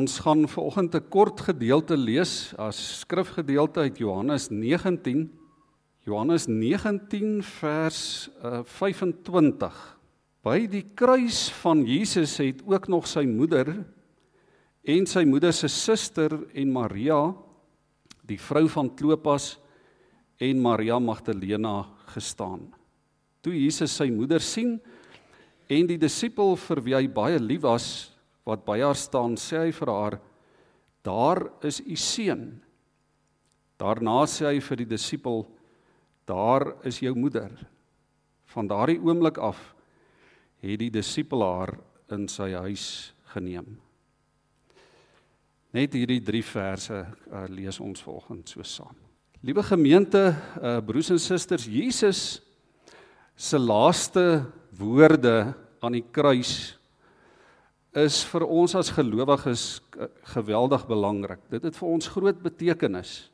Ons gaan vanoggend 'n kort gedeelte lees as skrifgedeelte uit Johannes 19. Johannes 19 vers uh, 25. By die kruis van Jesus het ook nog sy moeder en sy moeder se suster en Maria, die vrou van Klopas en Maria Magdalena gestaan. Toe Jesus sy moeder sien en die disipel vir wie hy baie lief was, wat by haar staan, sê hy vir haar: "Daar is u seun." Daarna sê hy vir die disipel: "Daar is jou moeder." Van daardie oomblik af het die disipel haar in sy huis geneem. Net hierdie 3 verse uh, lees ons vanoggend so saam. Liewe gemeente, uh, broers en susters, Jesus se laaste woorde aan die kruis is vir ons as gelowiges geweldig belangrik. Dit het vir ons groot betekenis.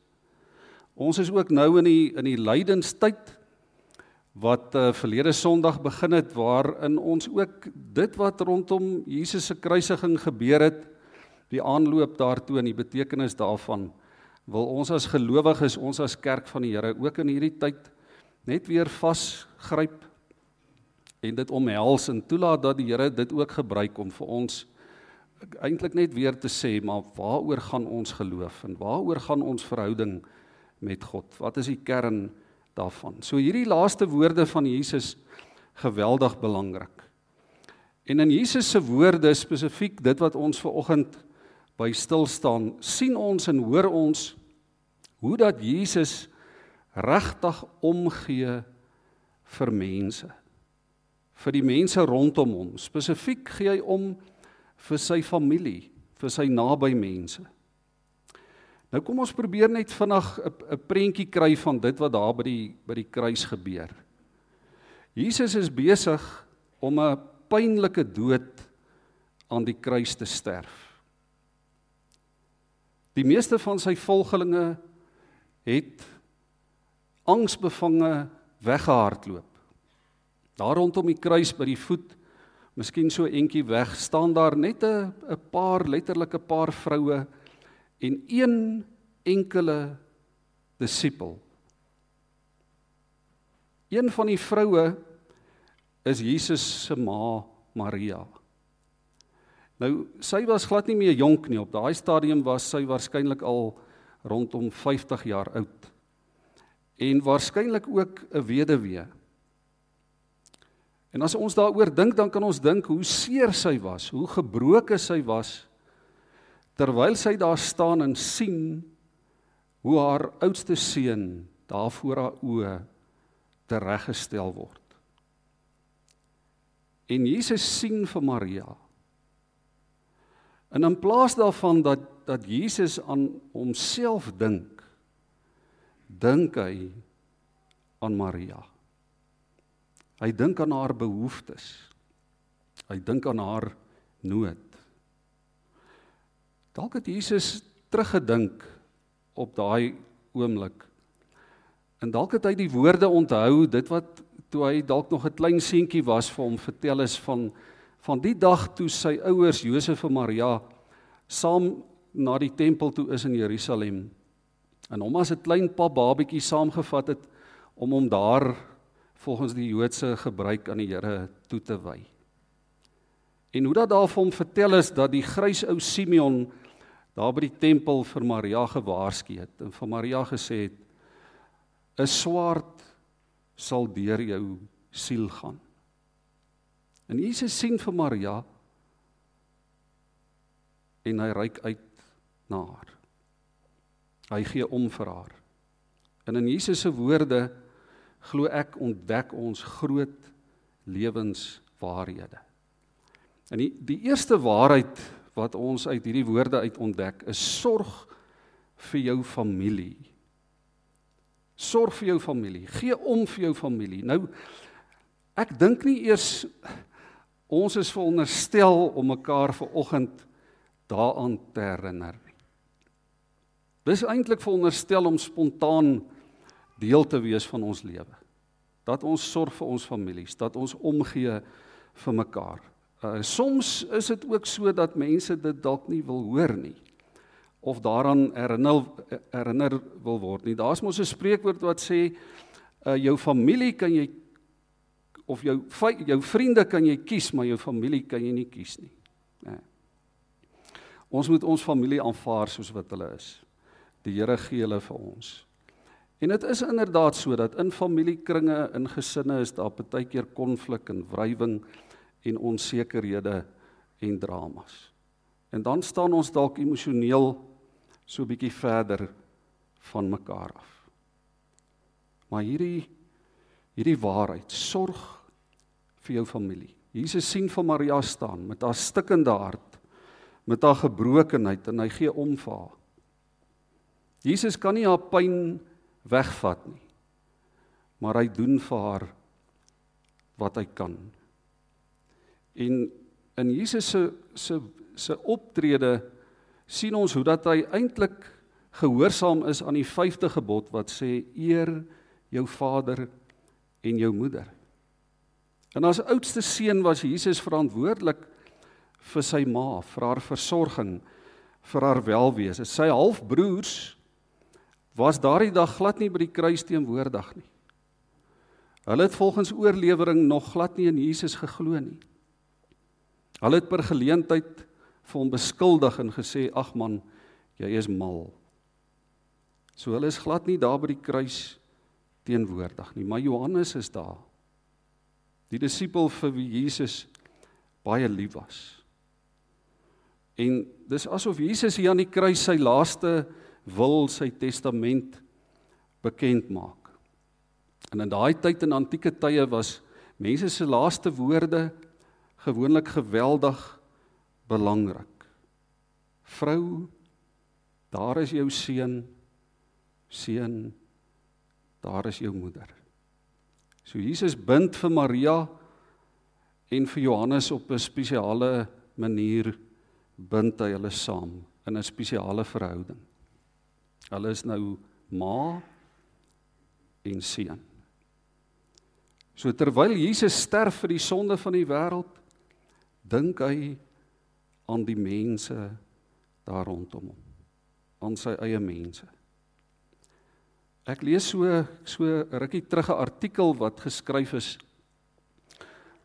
Ons is ook nou in die in die lydenstyd wat uh, verlede Sondag begin het waarin ons ook dit wat rondom Jesus se kruisiging gebeur het, die aanloop daartoe en die betekenis daarvan wil ons as gelowiges, ons as kerk van die Here ook in hierdie tyd net weer vasgryp en dit omhels en toelaat dat die Here dit ook gebruik om vir ons eintlik net weer te sê maar waaroor gaan ons geloof en waaroor gaan ons verhouding met God? Wat is die kern daarvan? So hierdie laaste woorde van Jesus geweldig belangrik. En in Jesus se woorde spesifiek dit wat ons ver oggend by stil staan, sien ons en hoor ons hoe dat Jesus regtig omgee vir mense vir die mense rondom hom. Spesifiek gee hy om vir sy familie, vir sy naby mense. Nou kom ons probeer net vinnig 'n prentjie kry van dit wat daar by die by die kruis gebeur. Jesus is besig om 'n pynlike dood aan die kruis te sterf. Die meeste van sy volgelinge het angsbevange weggehardloop. Daar rondom die kruis by die voet, miskien so entjie weg, staan daar net 'n 'n paar letterlike paar vroue en een enkele disipel. Een van die vroue is Jesus se ma Maria. Nou sy was glad nie meer jonk nie op daai stadium was sy waarskynlik al rondom 50 jaar oud. En waarskynlik ook 'n weduwee. En as ons daaroor dink, dan kan ons dink hoe seer sy was, hoe gebroken sy was terwyl sy daar staan en sien hoe haar oudste seun daar voor haar oë tereggestel word. En Jesus sien vir Maria. En in plaas daarvan dat dat Jesus aan homself dink, dink hy aan Maria. Hy dink aan haar behoeftes. Hy dink aan haar nood. Dalk het Jesus teruggedink op daai oomblik. En dalk het hy die woorde onthou, dit wat toe hy dalk nog 'n klein seentjie was vir hom vertel is van van die dag toe sy ouers Josef en Maria saam na die tempel toe is in Jerusalem. En hom as 'n klein pap babietjie saamgevat het om hom daar volgens die Joodse gebruik aan die Here toe te wy. En hoe dat daar vir hom vertel is dat die grys ou Simeon daar by die tempel vir Maria gewaarsku het en vir Maria gesê het 'n swaard sal deur jou siel gaan. En Jesus sien vir Maria en hy reik uit na haar. Hy gee om vir haar. En in Jesus se woorde glo ek ontdek ons groot lewenswaarhede. En die die eerste waarheid wat ons uit hierdie woorde uit ontdek is sorg vir jou familie. Sorg vir jou familie. Gee om vir jou familie. Nou ek dink nie eers ons is veronderstel om mekaar ver oggend daaraan te herinner nie. Dis eintlik veronderstel om spontaan deel te wees van ons lewe. Dat ons sorg vir ons families, dat ons omgee vir mekaar. Uh soms is dit ook so dat mense dit dalk nie wil hoor nie of daaraan herinner herinner wil word nie. Daar's mos 'n spreekwoord wat sê uh jou familie kan jy of jou jou vriende kan jy kies, maar jou familie kan jy nie kies nie. Nee. Ons moet ons familie aanvaar soos wat hulle is. Die Here gee hulle vir ons. En dit is inderdaad so dat in familiekringe, in gesinne is daar baie keer konflik en wrywing en onsekerhede en dramas. En dan staan ons dalk emosioneel so bietjie verder van mekaar af. Maar hierdie hierdie waarheid sorg vir jou familie. Jesus sien van Maria staan met haar stikkende hart, met haar gebrokenheid en hy gee om vir haar. Jesus kan nie haar pyn wegvat nie. Maar hy doen vir haar wat hy kan. En in Jesus se se se optrede sien ons hoe dat hy eintlik gehoorsaam is aan die 5de gebod wat sê eer jou vader en jou moeder. En as oudste seun was Jesus verantwoordelik vir sy ma, vir haar versorging, vir haar welwees. Sy halfbroers was daardie dag glad nie by die kruis teenwoordig nie. Hulle het volgens oorlewering nog glad nie in Jesus geglo nie. Hulle het per geleentheid vir hom beskuldig en gesê: "Ag man, jy is mal." So hulle is glad nie daar by die kruis teenwoordig nie, maar Johannes is daar. Die disipel vir wie Jesus baie lief was. En dis asof Jesus hier aan die kruis sy laaste wil sy testament bekend maak. En in daai tyd in antieke tye was mense se laaste woorde gewoonlik geweldig belangrik. Vrou, daar is jou seun. Seun, daar is jou moeder. So Jesus bind vir Maria en vir Johannes op 'n spesiale manier bind hy hulle saam in 'n spesiale verhouding. Hulle is nou ma en seun. So terwyl Jesus sterf vir die sonde van die wêreld, dink hy aan die mense daar rondom hom, aan sy eie mense. Ek lees so so rukkie terug 'n artikel wat geskryf is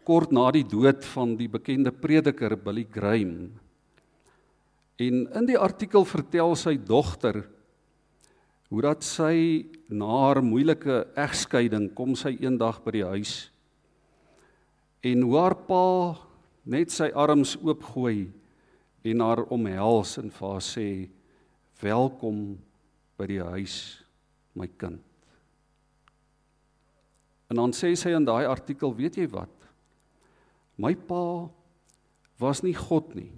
kort na die dood van die bekende prediker Billy Graham. En in die artikel vertel sy dogter hoe dat sy na haar moeilike egskeiding kom sy eendag by die huis en hoe haar pa net sy arms oopgooi en haar omhels en vir haar sê welkom by die huis my kind. En dan sê sy in daai artikel, weet jy wat? My pa was nie God nie.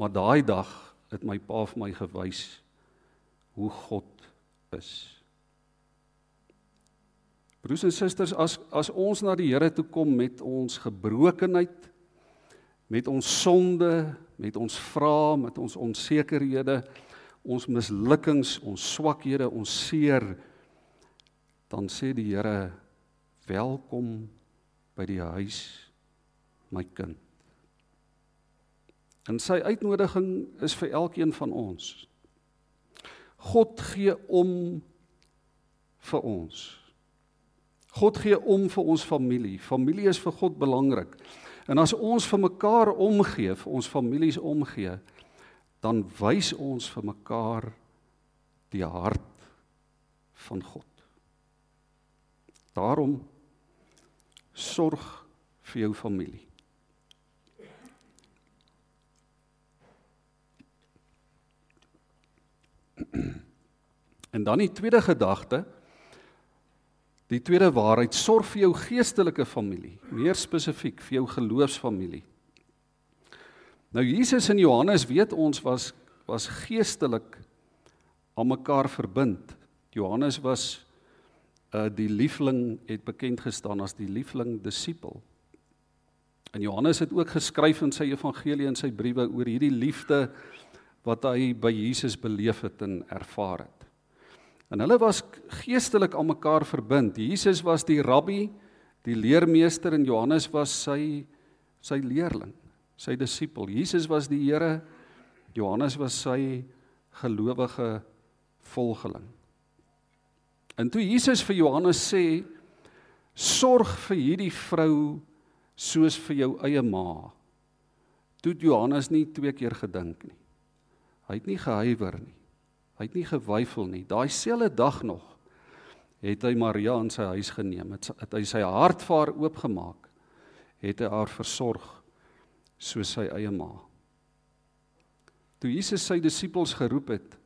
Maar daai dag het my pa vir my gewys hoe God is. Broers en susters, as as ons na die Here toe kom met ons gebrokenheid, met ons sonde, met ons vrae, met ons onsekerhede, ons mislukkings, ons swakhede, ons seer, dan sê die Here, "Welkom by die huis, my kind." En sy uitnodiging is vir elkeen van ons. God gee om vir ons. God gee om vir ons familie. Familie is vir God belangrik. En as ons vir mekaar omgee, vir ons families omgee, dan wys ons vir mekaar die hart van God. Daarom sorg vir jou familie. En dan die tweede gedagte, die tweede waarheid, sorg vir jou geestelike familie, meer spesifiek vir jou geloofsfamilie. Nou Jesus en Johannes weet ons was was geestelik aan mekaar verbind. Johannes was uh die liefling het bekend gestaan as die liefling disipel. En Johannes het ook geskryf in sy evangelie en sy briewe oor hierdie liefde wat hy by Jesus beleef het en ervaar het. En hulle was geestelik aan mekaar verbind. Jesus was die rabbi, die leermeester en Johannes was sy sy leerling, sy disipel. Jesus was die Here, Johannes was sy gelowige volgeling. En toe Jesus vir Johannes sê, sorg vir hierdie vrou soos vir jou eie ma. Toe Johannes nie twee keer gedink nie. Hy het nie gehuiwer nie. Hy het nie gewyfel nie. Daai selfde dag nog het hy Maria in sy huis geneem. Het, het hy sy hart vir haar oopgemaak. Het hy haar versorg soos sy eie ma. Toe Jesus sy disippels geroep het,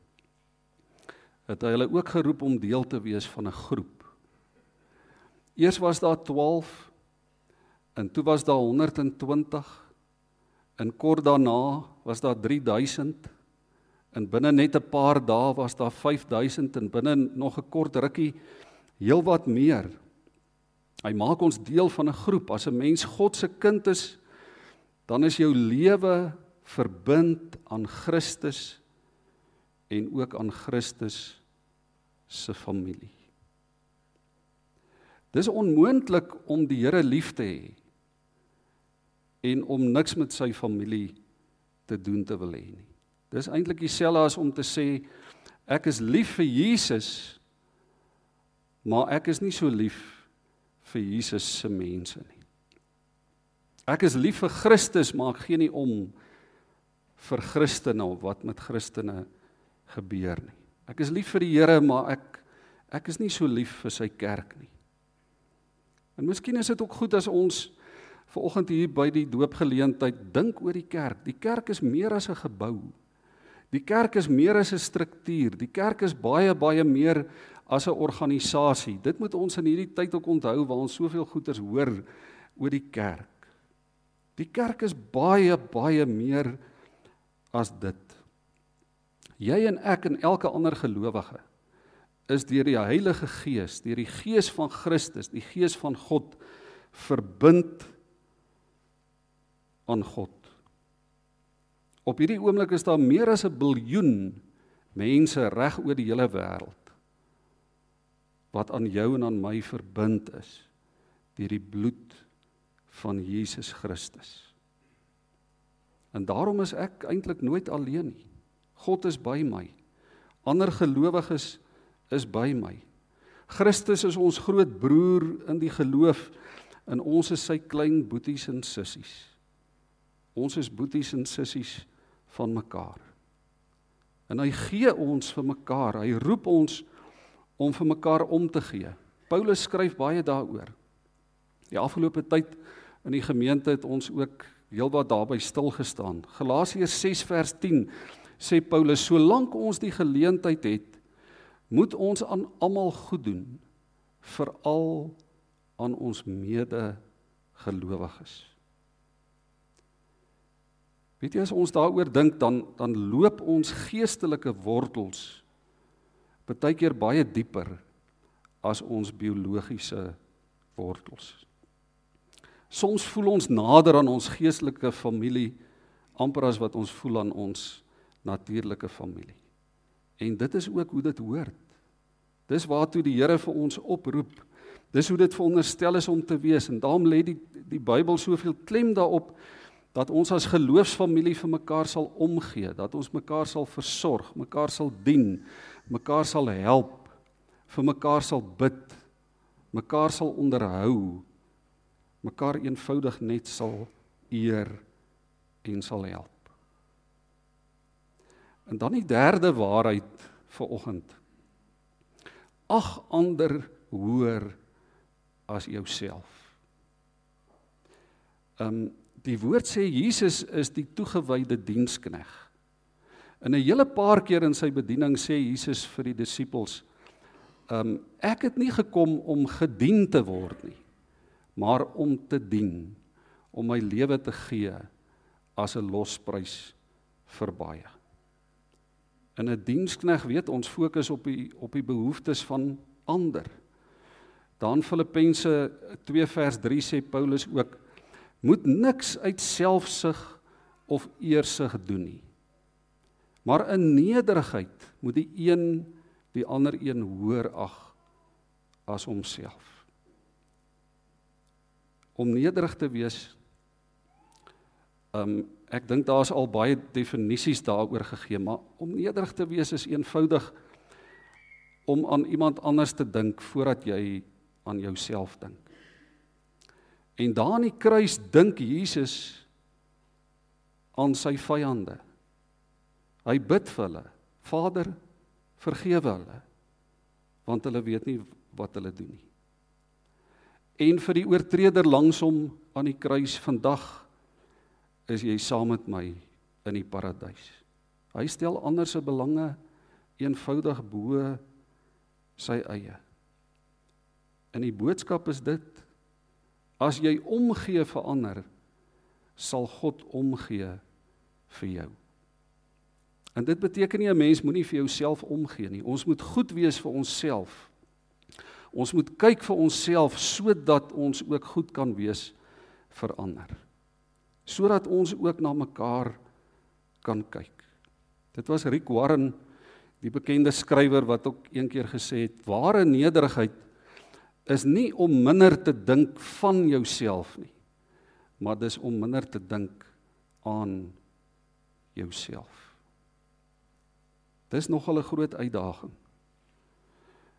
het hy hulle ook geroep om deel te wees van 'n groep. Eers was daar 12 en toe was daar 120 en kort daarna was daar 3000 en binne net 'n paar dae was daar 5000 en binne nog 'n kort rukkie heelwat meer. Hy maak ons deel van 'n groep. As 'n mens God se kind is, dan is jou lewe verbind aan Christus en ook aan Christus se familie. Dis onmoontlik om die Here lief te hê en om niks met sy familie te doen te wil hê nie. Dis eintlik dieselfde as om te sê ek is lief vir Jesus maar ek is nie so lief vir Jesus se mense nie. Ek is lief vir Christus maar ek gee nie om vir Christene of wat met Christene gebeur nie. Ek is lief vir die Here maar ek ek is nie so lief vir sy kerk nie. En miskien is dit ook goed as ons vanoggend hier by die doopgeleentheid dink oor die kerk. Die kerk is meer as 'n gebou. Die kerk is meer as 'n struktuur. Die kerk is baie baie meer as 'n organisasie. Dit moet ons in hierdie tyd ook onthou waar ons soveel goeters hoor oor die kerk. Die kerk is baie baie meer as dit. Jy en ek en elke ander gelowige is deur die Heilige Gees, deur die Gees van Christus, die Gees van God verbind aan God. Op hierdie oomblik is daar meer as 'n biljoen mense reg oor die hele wêreld wat aan jou en aan my verbind is deur die bloed van Jesus Christus. En daarom is ek eintlik nooit alleen nie. God is by my. Ander gelowiges is by my. Christus is ons groot broer in die geloof en ons is sy klein boeties en sissies. Ons is boeties en sissies van mekaar. En hy gee ons vir mekaar. Hy roep ons om vir mekaar om te gee. Paulus skryf baie daaroor. Die afgelope tyd in die gemeente het ons ook heelwat daarby stil gestaan. Galasiërs 6 vers 10 sê Paulus: "Solank ons die geleentheid het, moet ons aan almal goed doen, veral aan ons mede gelowiges." Weet jy as ons daaroor dink dan dan loop ons geestelike wortels baie keer baie dieper as ons biologiese wortels. Soms voel ons nader aan ons geestelike familie amper as wat ons voel aan ons natuurlike familie. En dit is ook hoe dit hoort. Dis waartoe die Here vir ons oproep. Dis hoe dit veronderstel is om te wees en daarom lê die die Bybel soveel klem daarop dat ons as geloofsfamilie vir mekaar sal omgee, dat ons mekaar sal versorg, mekaar sal dien, mekaar sal help, vir mekaar sal bid, mekaar sal onderhou, mekaar eenvoudig net sal eer en sal help. En dan die derde waarheid vir oggend. Ag ander hoër as jouself. Ehm um, Die woord sê Jesus is die toegewyde dienskneg. In 'n hele paar keer in sy bediening sê Jesus vir die disippels: "Um ek het nie gekom om gedien te word nie, maar om te dien, om my lewe te gee as 'n losprys vir baie." In 'n dienskneg weet ons fokus op die op die behoeftes van ander. Dan Filippense 2 vers 3 sê Paulus ook moet niks uit selfsug of eersug doen nie. Maar in nederigheid moet die een die ander een hoër ag as homself. Om nederig te wees Um ek dink daar's al baie definisies daaroor gegee, maar om nederig te wees is eenvoudig om aan iemand anders te dink voordat jy aan jouself dink. En daar aan die kruis dink Jesus aan sy vyande. Hy bid vir hulle. Vader, vergewe hulle want hulle weet nie wat hulle doen nie. En vir die oortreder langs hom aan die kruis vandag is jy saam met my in die paradys. Hy stel ander se belange eenvoudig bo sy eie. En die boodskap is dit: as jy omgee vir ander, sal God omgee vir jou. En dit beteken nie 'n mens moenie vir jouself omgee nie. Ons moet goed wees vir onsself. Ons moet kyk vir onsself sodat ons ook goed kan wees vir ander. Sodat ons ook na mekaar kan kyk. Dit was Rick Warren, die bekende skrywer wat ook eendag gesê het: "Ware nederigheid is nie om minder te dink van jouself nie, maar dis om minder te dink aan jouself." Dis nogal 'n groot uitdaging.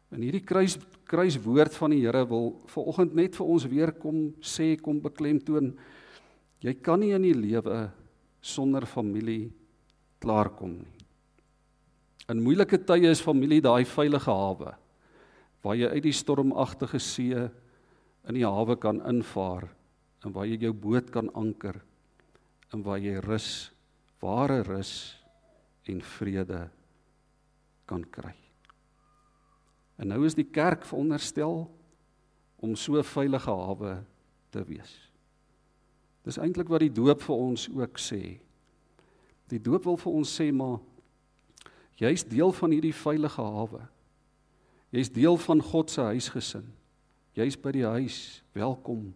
En hierdie kruis kruiswoord van die Here wil vanoggend net vir ons weer kom sê kom beklemtoon jy kan nie in die lewe sonder familie klaarkom nie. In moeilike tye is familie daai veilige hawe waar jy uit die stormagtige see in die hawe kan invaar en waar jy jou boot kan anker en waar jy rus, ware rus en vrede kan kry. En nou is die kerk veronderstel om so 'n veilige hawe te wees. Dis eintlik wat die doop vir ons ook sê. Die doop wil vir ons sê maar jy's deel van hierdie veilige hawe. Jy's deel van God se huisgesin. Jy's by die huis. Welkom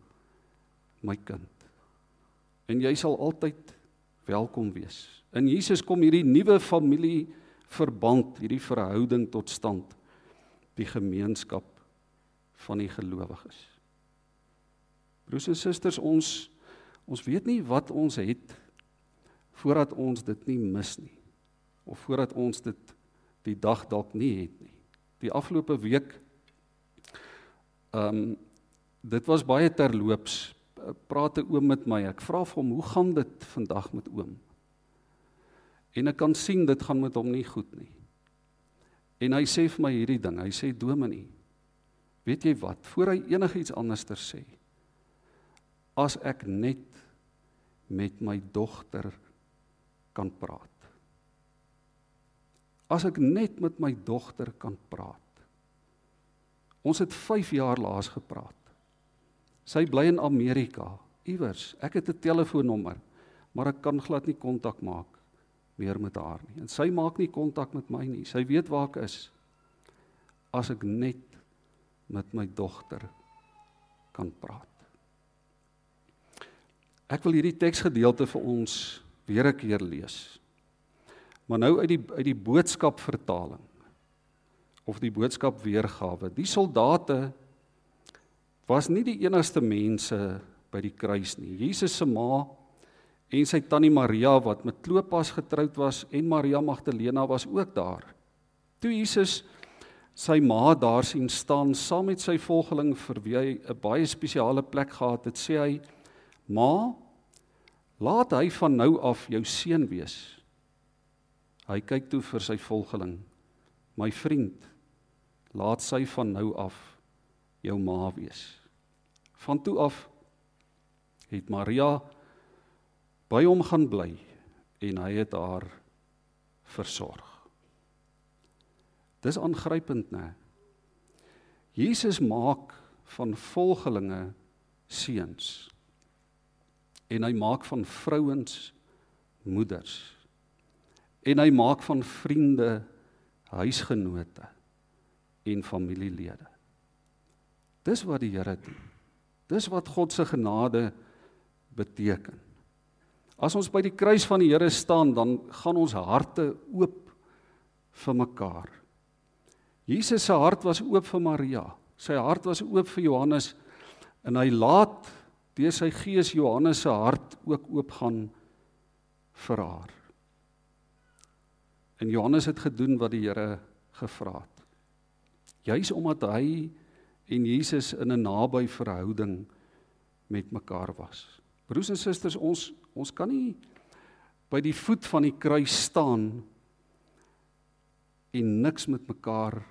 my kind. En jy sal altyd welkom wees. In Jesus kom hierdie nuwe familie verband, hierdie verhouding tot stand. Die gemeenskap van die gelowiges. Broers en susters, ons ons weet nie wat ons het voordat ons dit nie mis nie of voordat ons dit die dag dalk nie het nie. Die afgelope week ehm um, dit was baie terloops. Praat 'n oom met my. Ek vra vir hom, "Hoe gaan dit vandag met oom?" En ek kan sien dit gaan met hom nie goed nie. En hy sê vir my hierdie ding. Hy sê Dominee, weet jy wat? Voor hy enigiets anderster sê, as ek net met my dogter kan praat. As ek net met my dogter kan praat. Ons het 5 jaar laas gepraat. Sy bly in Amerika, iewers. Ek het 'n telefoonnommer, maar ek kan glad nie kontak maak meer met haar nie. En sy maak nie kontak met my nie. Sy weet waar ek is. As ek net met my dogter kan praat. Ek wil hierdie teksgedeelte vir ons weer 'n keer lees. Maar nou uit die uit die boodskap vertaling of die boodskap weergawe. Die soldate was nie die enigste mense by die kruis nie. Jesus se ma en sy tannie Maria wat met Klopas getroud was en Maria Magdalena was ook daar. Toe Jesus sy ma daar sien staan saam met sy volgeling vir wie hy 'n baie spesiale plek gehad het, sê hy: "Ma, laat hy van nou af jou seun wees." Hy kyk toe vir sy volgeling: "My vriend, laat sy van nou af jou ma wees." Van toe af het Maria by hom gaan bly en hy het haar versorg. Dis aangrypend, né? Jesus maak van volgelinge seuns en hy maak van vrouens moeders en hy maak van vriende huisgenote en familielede. Dis wat die Here doen. Dis wat God se genade beteken. As ons by die kruis van die Here staan, dan gaan ons harte oop vir mekaar. Jesus se hart was oop vir Maria. Sy hart was oop vir Johannes en hy laat deur sy gees Johannes se hart ook oop gaan vir haar. En Johannes het gedoen wat die Here gevra het. Juis omdat hy en Jesus in 'n naby verhouding met mekaar was. Broers en susters, ons ons kan nie by die voet van die kruis staan en niks met mekaar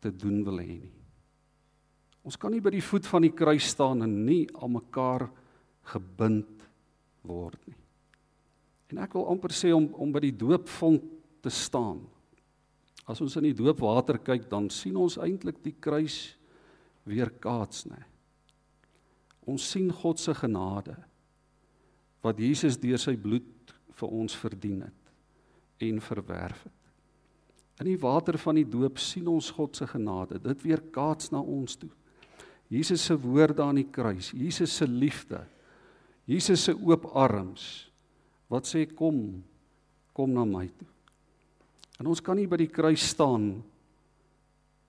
te doen wil hê nie. Ons kan nie by die voet van die kruis staan en nie aan mekaar gebind word nie. En ek wil amper sê om om by die doopvont te staan. As ons in die doopwater kyk, dan sien ons eintlik die kruis weer kaats, nê. Ons sien God se genade wat Jesus deur sy bloed vir ons verdien het en verwerf het. In die water van die doop sien ons God se genade. Dit weer kaats na ons toe. Jesus se woorde aan die kruis, Jesus se liefde. Jesus se oop arms wat sê kom, kom na my toe. En ons kan nie by die kruis staan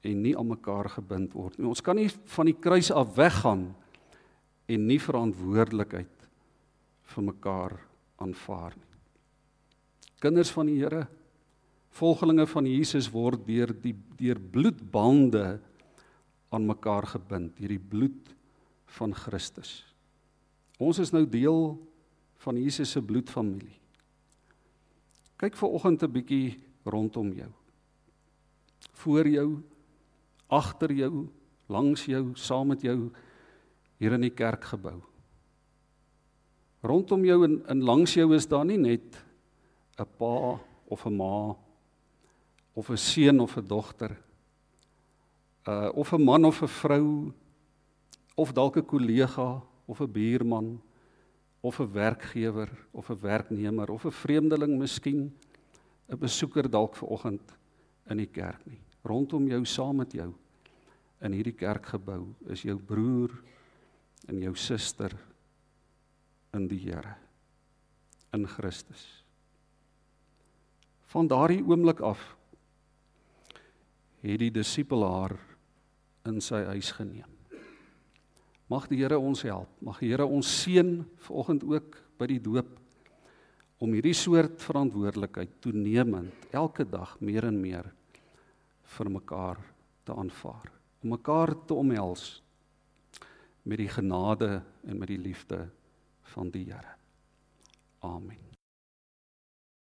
en nie aan mekaar gebind word nie. Ons kan nie van die kruis af weggaan en nie verantwoordelikheid vir mekaar aanvaar nie. Kinders van die Here, volgelinge van Jesus word deur die deur bloedbande aan mekaar gebind, deur die bloed van Christus. Ons is nou deel van Jesus se bloedfamilie. Kyk ver oggend 'n bietjie rondom jou. Voor jou, agter jou, langs jou, saam met jou hier in die kerkgebou. Rondom jou en, en langs jou is daar nie net 'n pa of 'n ma of 'n seun of 'n dogter uh of 'n man of 'n vrou of dalk 'n kollega of 'n buurman of 'n werkgewer of 'n werknemer of 'n vreemdeling miskien 'n besoeker dalk ver oggend in die kerk nie rondom jou saam met jou in hierdie kerkgebou is jou broer en jou suster in die Here in Christus. Van daardie oomblik af het die disipel haar in sy huis geneem. Mag die Here ons help. Mag die Here ons seën vanoggend ook by die doop om hierdie soort verantwoordelikheid toenemend elke dag meer en meer vir mekaar te aanvaar. Om mekaar te omhels met die genade en met die liefde van die Here. Amen.